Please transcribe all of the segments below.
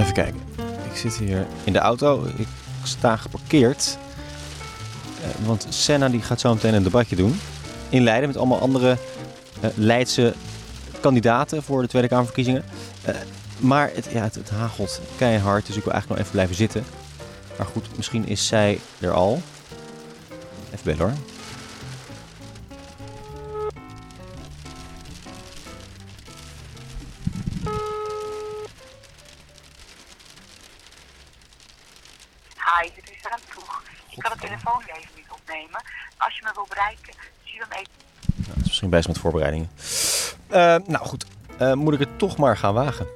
Even kijken. Ik zit hier in de auto. Ik sta geparkeerd. Eh, want Senna die gaat zo meteen een debatje doen. In Leiden met allemaal andere eh, Leidse kandidaten voor de Tweede Kamerverkiezingen. Eh, maar het, ja, het, het hagelt keihard, dus ik wil eigenlijk nog even blijven zitten. Maar goed, misschien is zij er al. Even bellen hoor. Best met voorbereidingen. Eh, nou goed, Eh, moet ik het toch maar gaan wagen.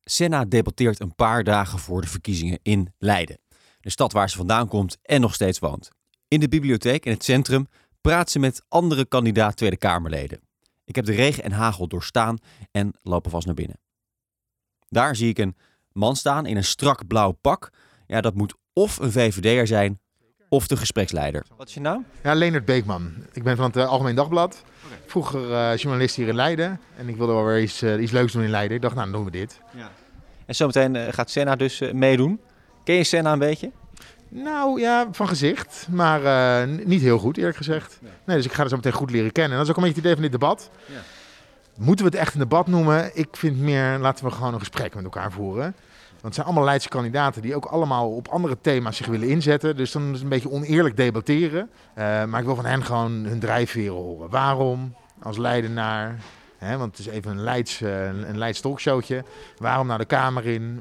Senna debatteert een paar dagen voor de verkiezingen in Leiden. De stad waar ze vandaan komt en nog steeds woont. In de bibliotheek in het centrum praat ze met andere kandidaat Tweede Kamerleden. Ik heb de regen en hagel doorstaan en loop alvast naar binnen. Daar zie ik een man staan in een strak blauw pak. Ja, dat moet of een VVD'er zijn of de gespreksleider. Wat is je naam? Ja, Leonard Beekman. Ik ben van het eh, Algemeen Dagblad. Vroeger eh, journalist hier in Leiden. En ik wilde wel weer iets, eh, iets leuks doen in Leiden. Ik dacht, nou, dan doen we dit. En zometeen gaat Senna dus meedoen. Ken je Senna een beetje? Nou ja, van gezicht. Maar eh, niet heel goed, eerlijk gezegd. Nee, dus ik ga er zo meteen goed leren kennen. En dat is ook een beetje het idee van dit debat. Ja. Moeten we het echt een debat noemen? Ik vind meer, laten we gewoon een gesprek met elkaar voeren. Want het zijn allemaal Leidse kandidaten die ook allemaal op andere thema's zich willen inzetten. Dus dan is het een beetje oneerlijk debatteren. Eh, maar ik wil van hen gewoon hun drijfveren horen. Waarom als Leidenaar? Hè, want het is even een Leids, eh, een Leids talkshowtje. Waarom naar de Kamer in?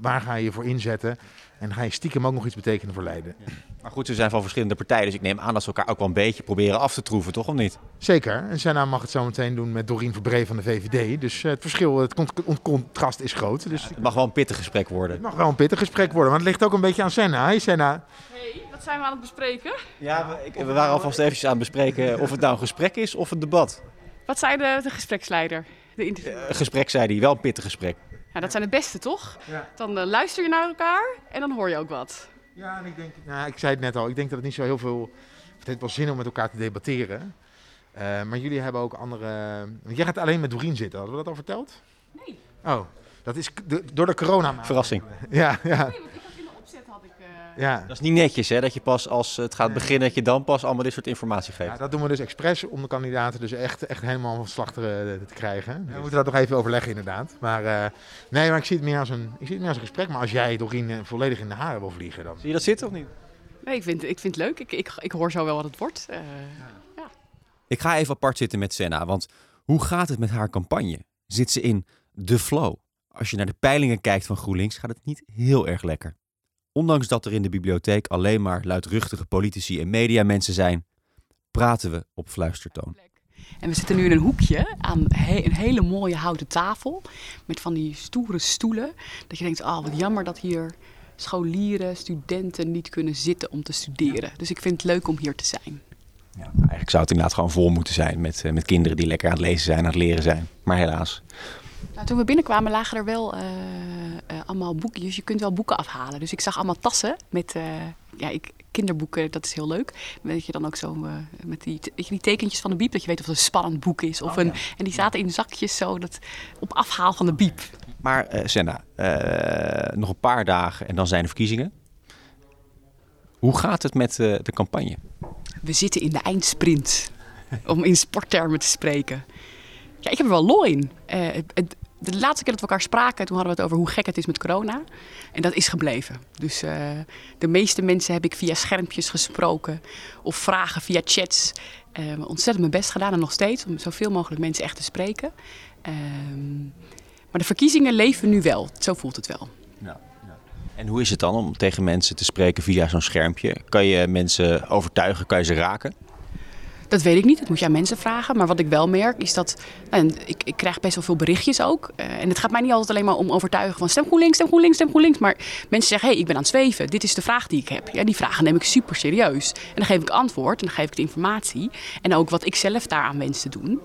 Waar ga je je voor inzetten? En ga je stiekem ook nog iets betekenen voor Leiden? Maar goed, ze zijn van verschillende partijen, dus ik neem aan dat ze elkaar ook wel een beetje proberen af te troeven, toch of niet? Zeker. En Senna mag het zo meteen doen met Doreen Verbree van de VVD. Dus eh, het verschil, het cont- contrast is groot. Dus Het mag wel een pittig gesprek worden. het mag wel een pittig gesprek worden. Maar het ligt ook een beetje aan Senna. Hey Senna. Hey, wat zijn we aan het bespreken? Ja, we, ik- we waren alvast eventjes aan het bespreken of het nou een gesprek is of een debat. Wat zei de, de gespreksleider? De interview. Een gesprek zei hij, wel een pittig gesprek. Ja, dat zijn de beste, toch? Ja. Dan eh, luister je naar elkaar en dan hoor je ook wat. Ja, en ik denk, nou, ik zei het net al. Ik denk dat het niet zo heel veel. Het heeft wel zin om met elkaar te debatteren. Eh, maar jullie hebben ook andere. Want jij gaat alleen met Doreen zitten. Hadden we dat al verteld? Nee. Oh, dat is de- door de corona. Verrassing. Ja, ja, Nee, want ik had in de opzet had ik... eh, ja. Dat is niet netjes, hè? Dat je pas als het gaat beginnen, dat je dan pas allemaal dit soort informatie geeft. Ja, dat doen we dus expres om de kandidaten dus echt, echt helemaal van slag te, te krijgen. We moeten dat nog even overleggen inderdaad. Maar eh, nee, maar ik zie het meer als een, ik zie het meer als een gesprek. Maar als jij Doreen eh, volledig in de haren wil vliegen, dan... Zie je dat zitten of niet? Nee, ik vind, ik vind het leuk. Ik, ik, ik hoor zo wel wat het wordt. Eh, Ik ga even apart zitten met Senna, want hoe gaat het met haar campagne? Zit ze in de flow? Als je naar de peilingen kijkt van GroenLinks, gaat het niet heel erg lekker. Ondanks dat er in de bibliotheek alleen maar luidruchtige politici en mediamensen zijn, praten we op fluistertoon. En we zitten nu in een hoekje aan een hele mooie houten tafel. Met van die stoere stoelen. Dat je denkt, oh wat jammer dat hier scholieren, studenten niet kunnen zitten om te studeren. Dus ik vind het leuk om hier te zijn. Ja, eigenlijk zou het inderdaad gewoon vol moeten zijn met, eh, met kinderen die lekker aan het lezen zijn, aan het leren zijn. Maar helaas. Nou, toen we binnenkwamen lagen er wel eh, eh, allemaal boekjes. Je kunt wel boeken afhalen. Dus ik zag allemaal tassen met eh, ja, ik, kinderboeken. Dat is heel leuk. Weet je dan ook zo met die, weet je, die tekentjes van de biep. Dat je weet of het een spannend boek is. Of een, En die zaten in zakjes zo dat, op afhaal van de biep. Maar eh, Senna, eh, nog een paar dagen en dan zijn de verkiezingen. Hoe gaat het met eh, de campagne? We zitten in de eindsprint. om in sporttermen te spreken. Ja, ik heb er wel lol in. Eh, de laatste keer dat we elkaar spraken, toen hadden we het over hoe gek het is met corona. En dat is gebleven. Dus eh, de meeste mensen heb ik via schermpjes gesproken of vragen via chats. Eh, ontzettend mijn best gedaan en nog steeds om zoveel mogelijk mensen echt te spreken. Ehm, maar de verkiezingen leven nu wel. Zo voelt het wel. En hoe is het dan om tegen mensen te spreken via zo'n schermpje? Kan je mensen overtuigen? Kan je ze raken? Dat weet ik niet, dat moet je aan mensen vragen. Maar wat ik wel merk is dat nou, ik, ik krijg best wel veel berichtjes ook. Uh, en het gaat mij niet altijd alleen maar om overtuigen van stem GroenLinks, stem GroenLinks, stem GroenLinks. Maar mensen zeggen, hé, hey, ik ben aan het zweven. Dit is de vraag die ik heb. Ja, die vragen neem ik super serieus. En dan geef ik antwoord en dan geef ik de informatie. En ook wat ik zelf daaraan wens te doen.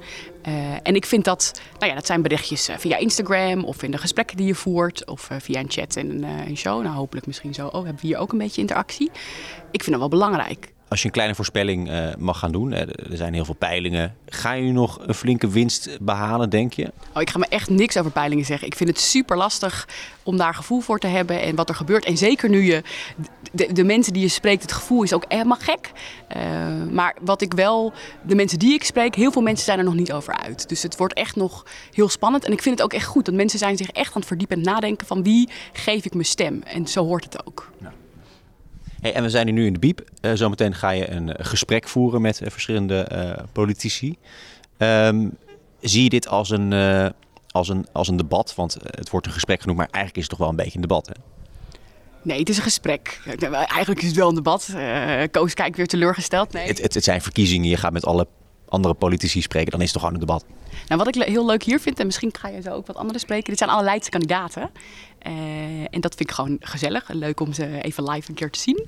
Uh, en ik vind dat, nou ja, dat zijn berichtjes uh, via Instagram of in de gesprekken die je voert. Of via een chat en een show. Nou, hopelijk misschien zo. Oh, hebben we hier ook een beetje interactie. Ik vind dat wel belangrijk. Als je een kleine voorspelling uh, mag gaan doen, er zijn heel veel peilingen. Ga je nog een flinke winst behalen, denk je? Oh, ik ga me echt niks over peilingen zeggen. Ik vind het super lastig om daar gevoel voor te hebben en wat er gebeurt. En zeker nu je de, de mensen die je spreekt, het gevoel is ook helemaal gek. Uh, maar wat ik wel, de mensen die ik spreek, heel veel mensen zijn er nog niet over uit. Dus het wordt echt nog heel spannend. En ik vind het ook echt goed, dat mensen zijn zich echt aan het verdiepen en nadenken van wie geef ik mijn stem. En zo hoort het ook. Ja. Hey, en we zijn nu in de Biep. Uh, zometeen ga je een uh, gesprek voeren met uh, verschillende politici. Um, zie je dit als een, als, een, als een debat? Want het wordt een gesprek genoemd, maar eigenlijk is het toch wel een beetje een debat, hè? Nee, het is een gesprek. Eigenlijk is het wel een debat. Koos kijkt weer teleurgesteld. Nee. Het, het, het zijn verkiezingen. Je gaat met alle andere politici spreken, dan is het toch gewoon een debat. Nou, wat ik heel leuk hier vind, en misschien ga je zo ook wat anderen spreken, dit zijn alle Leidse kandidaten. Uh, en dat vind ik gewoon gezellig leuk om ze even live een keer te zien.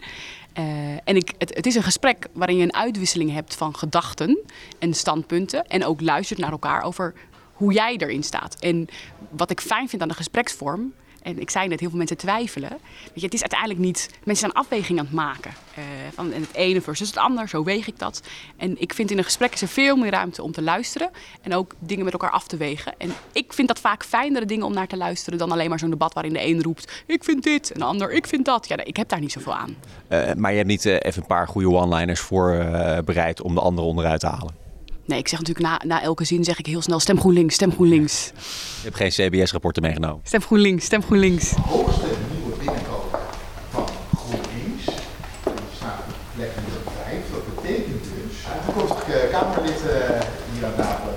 Uh, en ik, het, is een gesprek waarin je een uitwisseling hebt van gedachten en standpunten. En ook luistert naar elkaar over hoe jij erin staat. En wat ik fijn vind aan de gespreksvorm, en ik zei net, heel veel mensen twijfelen. Je, het is uiteindelijk niet... Mensen zijn afweging aan het maken. Uh, van het ene versus het ander, zo weeg ik dat. En ik vind in een gesprek is er veel meer ruimte om te luisteren. En ook dingen met elkaar af te wegen. En ik vind dat vaak fijnere dingen om naar te luisteren... dan alleen maar zo'n debat waarin de een roept... ik vind dit, en de ander, ik vind dat. Ja, ik heb daar niet zoveel aan. Uh, maar je hebt niet uh, even een paar goede one-liners voorbereid... om de ander onderuit te halen? Nee, ik zeg natuurlijk na, na elke zin zeg ik heel snel stem GroenLinks, stem GroenLinks. Je hebt geen CBS-rapporten meegenomen? Stem GroenLinks, stem GroenLinks. De hoogste nieuwe binnenkomen van GroenLinks, die staat op plek nummer 5. Dat betekent dus, toekomstig uh, Kamerlid uh, hier aan tafel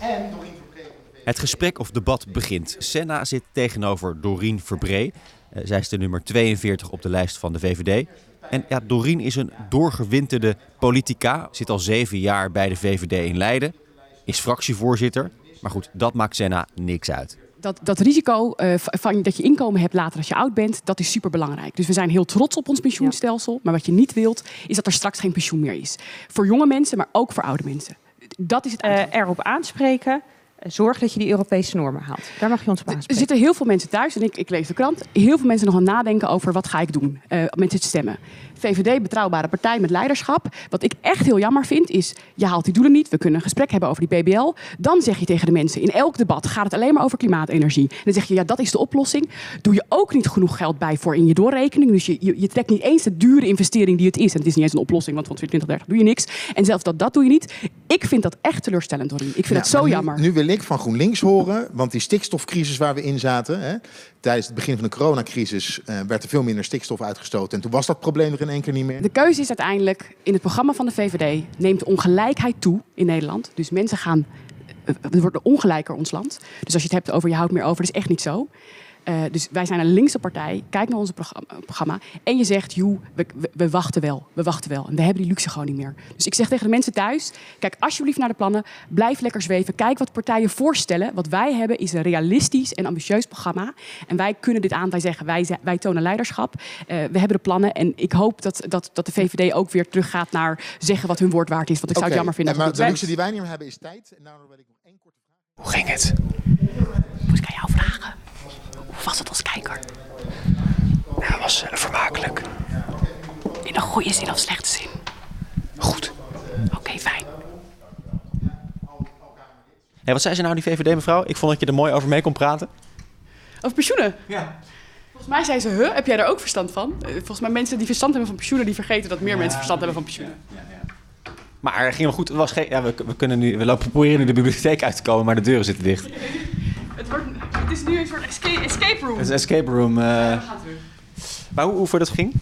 en Doreen Verbree. Het gesprek of debat begint. Senna zit tegenover Doreen Verbree. Uh, zij is de nummer 42 op de lijst van de VVD. En ja, Doreen is een doorgewinterde politica. Zit al zeven jaar bij de VVD in Leiden. Is fractievoorzitter. Maar goed, dat maakt Senna niks uit. Dat, dat risico uh, van dat je inkomen hebt later als je oud bent, dat is super belangrijk. Dus we zijn heel trots op ons pensioenstelsel. Maar wat je niet wilt, is dat er straks geen pensioen meer is. Voor jonge mensen, maar ook voor oude mensen. Dat is het uh, erop aanspreken zorg dat je die Europese normen haalt. Daar mag je ons op aanspreken. Er zitten heel veel mensen thuis, en ik, ik lees de krant, heel veel mensen nog aan nadenken over wat ga ik doen uh, met dit stemmen. VVD, betrouwbare partij met leiderschap. Wat ik echt heel jammer vind, is je haalt die doelen niet. We kunnen een gesprek hebben over die BBL. Dan zeg je tegen de mensen, in elk debat gaat het alleen maar over klimaatenergie. En dan zeg je, ja, dat is de oplossing. Doe je ook niet genoeg geld bij voor in je doorrekening. Dus je, je, je trekt niet eens de dure investering die het is. En het is niet eens een oplossing, want van 2030 doe je niks. En zelfs dat, dat doe je niet. Ik vind dat echt teleurstellend, Doreen. Ik vind ja, het zo nu, jammer. Nu wil ik van GroenLinks horen, want die stikstofcrisis waar we in zaten... Hè, tijdens het begin van de coronacrisis uh, werd er veel minder stikstof uitgestoten. En toen was dat probleem er in één keer niet meer. De keuze is uiteindelijk in het programma van de VVD neemt ongelijkheid toe in Nederland. Dus mensen gaan. Het wordt ongelijker ons land. Dus als je het hebt over je houdt meer over, dat is echt niet zo. Uh, dus wij zijn een linkse partij. Kijk naar ons programma, programma. En je zegt, joe, we, we, we, wachten wel. We wachten wel. En we hebben die luxe gewoon niet meer. Dus ik zeg tegen de mensen thuis, kijk alsjeblieft naar de plannen. Blijf lekker zweven. Kijk wat partijen voorstellen. Wat wij hebben is een realistisch en ambitieus programma. En wij kunnen dit aan. Wij zeggen, wij, wij tonen leiderschap. Uh, we hebben de plannen. En ik hoop dat, dat, dat de VVD ook weer teruggaat naar zeggen wat hun woord waard is. Want ik zou okay. het jammer vinden. En maar de luxe die wij niet meer hebben is tijd. En daarom wil ik nog één korte vraag. Hoe ging het? Moest ik aan jou vragen? Was het als kijker? Ja, het was uh, vermakelijk. In een goede zin of slechte zin? Goed. Oké, okay, fijn. Hey, wat zei ze nou, die VVD mevrouw? Ik vond dat je er mooi over mee kon praten. Over pensioenen? Ja. Volgens mij zei ze, huh, heb jij daar ook verstand van? Volgens mij mensen die verstand hebben van pensioenen, die vergeten dat meer ja, mensen verstand hebben van pensioenen. Ja, ja, maar het ging wel goed. Het was geen, ja, we, we, kunnen nu, we lopen proberen nu de bibliotheek uit te komen, maar de deuren zitten dicht. Is nu een soort escape, escape room. Het is een escape room. Uh... Ja, gaat. Maar hoe, hoe voor dat ging?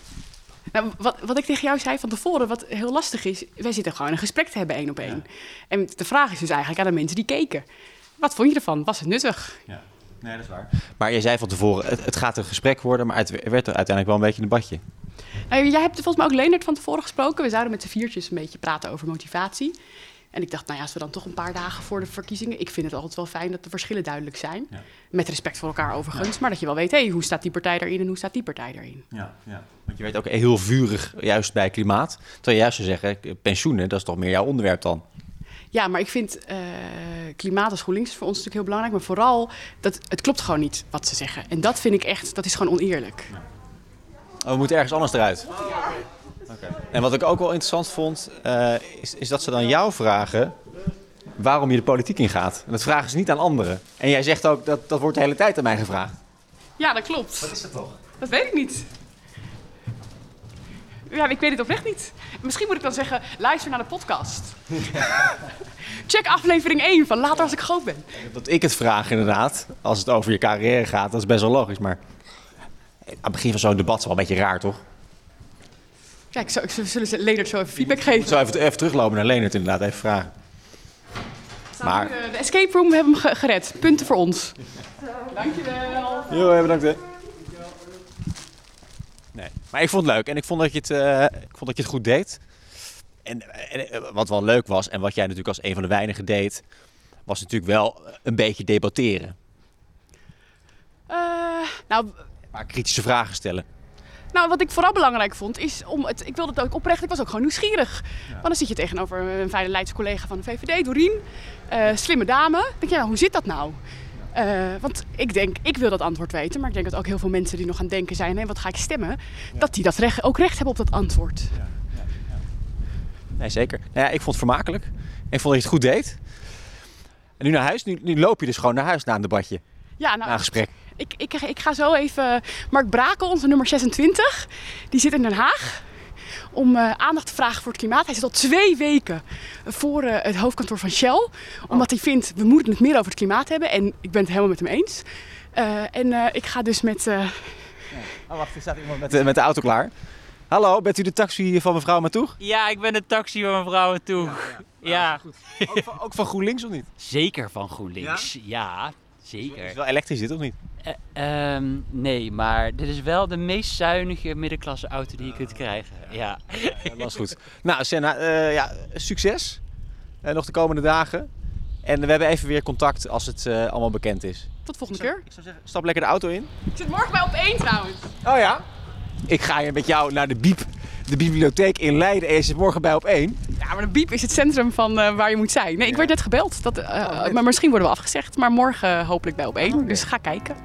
Nou, wat, wat ik tegen jou zei van tevoren, wat heel lastig is, wij zitten gewoon een gesprek te hebben één op één. Ja. En de vraag is dus eigenlijk aan de mensen die keken. Wat vond je ervan? Was het nuttig? Ja. Nee, dat is waar. Maar je zei van tevoren, het, het gaat een gesprek worden, maar het werd er uiteindelijk wel een beetje een debatje. Nou, jij hebt volgens mij ook Leonard van tevoren gesproken. We zouden met z'n viertjes een beetje praten over motivatie. En ik dacht, nou ja, als we dan toch een paar dagen voor de verkiezingen... Ik vind het altijd wel fijn dat de verschillen duidelijk zijn. Ja. Met respect voor elkaar overigens. Maar dat je wel weet, hé, hoe staat die partij erin en hoe staat die partij erin? Ja, ja. Want je weet ook heel vurig, juist bij klimaat. Terwijl je juist zou zeggen, pensioenen, dat is toch meer jouw onderwerp dan? Ja, maar ik vind eh, klimaat als GroenLinks is voor ons natuurlijk heel belangrijk. Maar vooral, dat, het klopt gewoon niet wat ze zeggen. En dat vind ik echt, dat is gewoon oneerlijk. Oh, we moeten ergens anders eruit. En wat ik ook wel interessant vond, eh, is, is dat ze dan jou vragen waarom je de politiek ingaat. En dat vragen ze niet aan anderen. En jij zegt ook, dat, dat wordt de hele tijd aan mij gevraagd. Ja, dat klopt. Wat is dat toch? Dat weet ik niet. Ja, ik weet het oprecht niet. Misschien moet ik dan zeggen, luister naar de podcast. Check aflevering 1 van Later als ik groot ben. Dat ik het vraag inderdaad, als het over je carrière gaat, dat is best wel logisch. Maar aan het begin van zo'n debat is wel een beetje raar, toch? Kijk, zo, zullen ze Leonard zo even feedback Ik geven? zou even, even teruglopen naar Leonard inderdaad, even vragen. Maar... De, de escape room, we hebben hem ge- gered. Punten voor ons. Dankjewel. Jo, bedankt hè. Nee, maar ik vond het leuk en ik vond dat je het, eh, ik vond dat je het goed deed. En, en eh, wat wel leuk was en wat jij natuurlijk als een van de weinigen deed, was natuurlijk wel een beetje debatteren. Eh, nou, Maar kritische vragen stellen. Nou, wat ik vooral belangrijk vond, is om het. Ik wilde het ook oprecht. Ik was ook gewoon nieuwsgierig. Want dan zit je tegenover een fijne Leidse collega van de VVD, Dorien. eh, slimme dame. Dan denk je, nou, hoe zit dat nou? Eh, want ik denk, ik wil dat antwoord weten. Maar ik denk dat ook heel veel mensen die nog aan het denken zijn: hé, wat ga ik stemmen? Dat die dat recht, ook recht hebben op dat antwoord. Nee, zeker. Nou ja, ik vond het vermakelijk. Ik vond dat je het goed deed. En nu naar huis, nu, nu loop je dus gewoon naar huis na een debatje, Ja, na nou, een gesprek. Ik, ik, ik ga zo even. Mark Brakel, onze nummer 26, die zit in Den Haag. Om eh, aandacht te vragen voor het klimaat. Hij zit al twee weken voor eh, het hoofdkantoor van Shell. Omdat hij vindt, we moeten het meer over het klimaat hebben. En ik ben het helemaal met hem eens. Eh, en eh, ik ga dus met... eh, Oh, wacht, er staat iemand met de, met de auto klaar. Hallo, bent u de taxi van mevrouw Matoeg? Ja, ik ben de taxi van mevrouw toe. Ja, Ook van, ook van GroenLinks of niet? zeker van GroenLinks. Ja, Het zeker. is wel elektrisch dit of niet? Eh, ehm, nee, maar dit is wel de meest zuinige middenklasse auto die je kunt krijgen. Ja. Ja, dat is goed. Nou, Senna, eh, ja, succes. Eh, nog de komende dagen. En we hebben even weer contact als het eh, allemaal bekend is. tot volgende keer. Ik zou zeggen, stap lekker de auto in. Ik zit morgen bij op één trouwens. Oh ja? Ik ga je met jou naar de Biep, de bibliotheek in Leiden. En je zit morgen bij op één. Ja, maar de Biep is het centrum van eh, waar je moet zijn. Nee, ik werd net gebeld. Dat, eh, maar misschien worden we afgezegd. Maar morgen hopelijk bij op één. Dus ga kijken.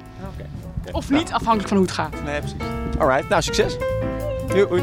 Of niet, afhankelijk van hoe het gaat. Nee, precies. Alright, nou succes. Doei.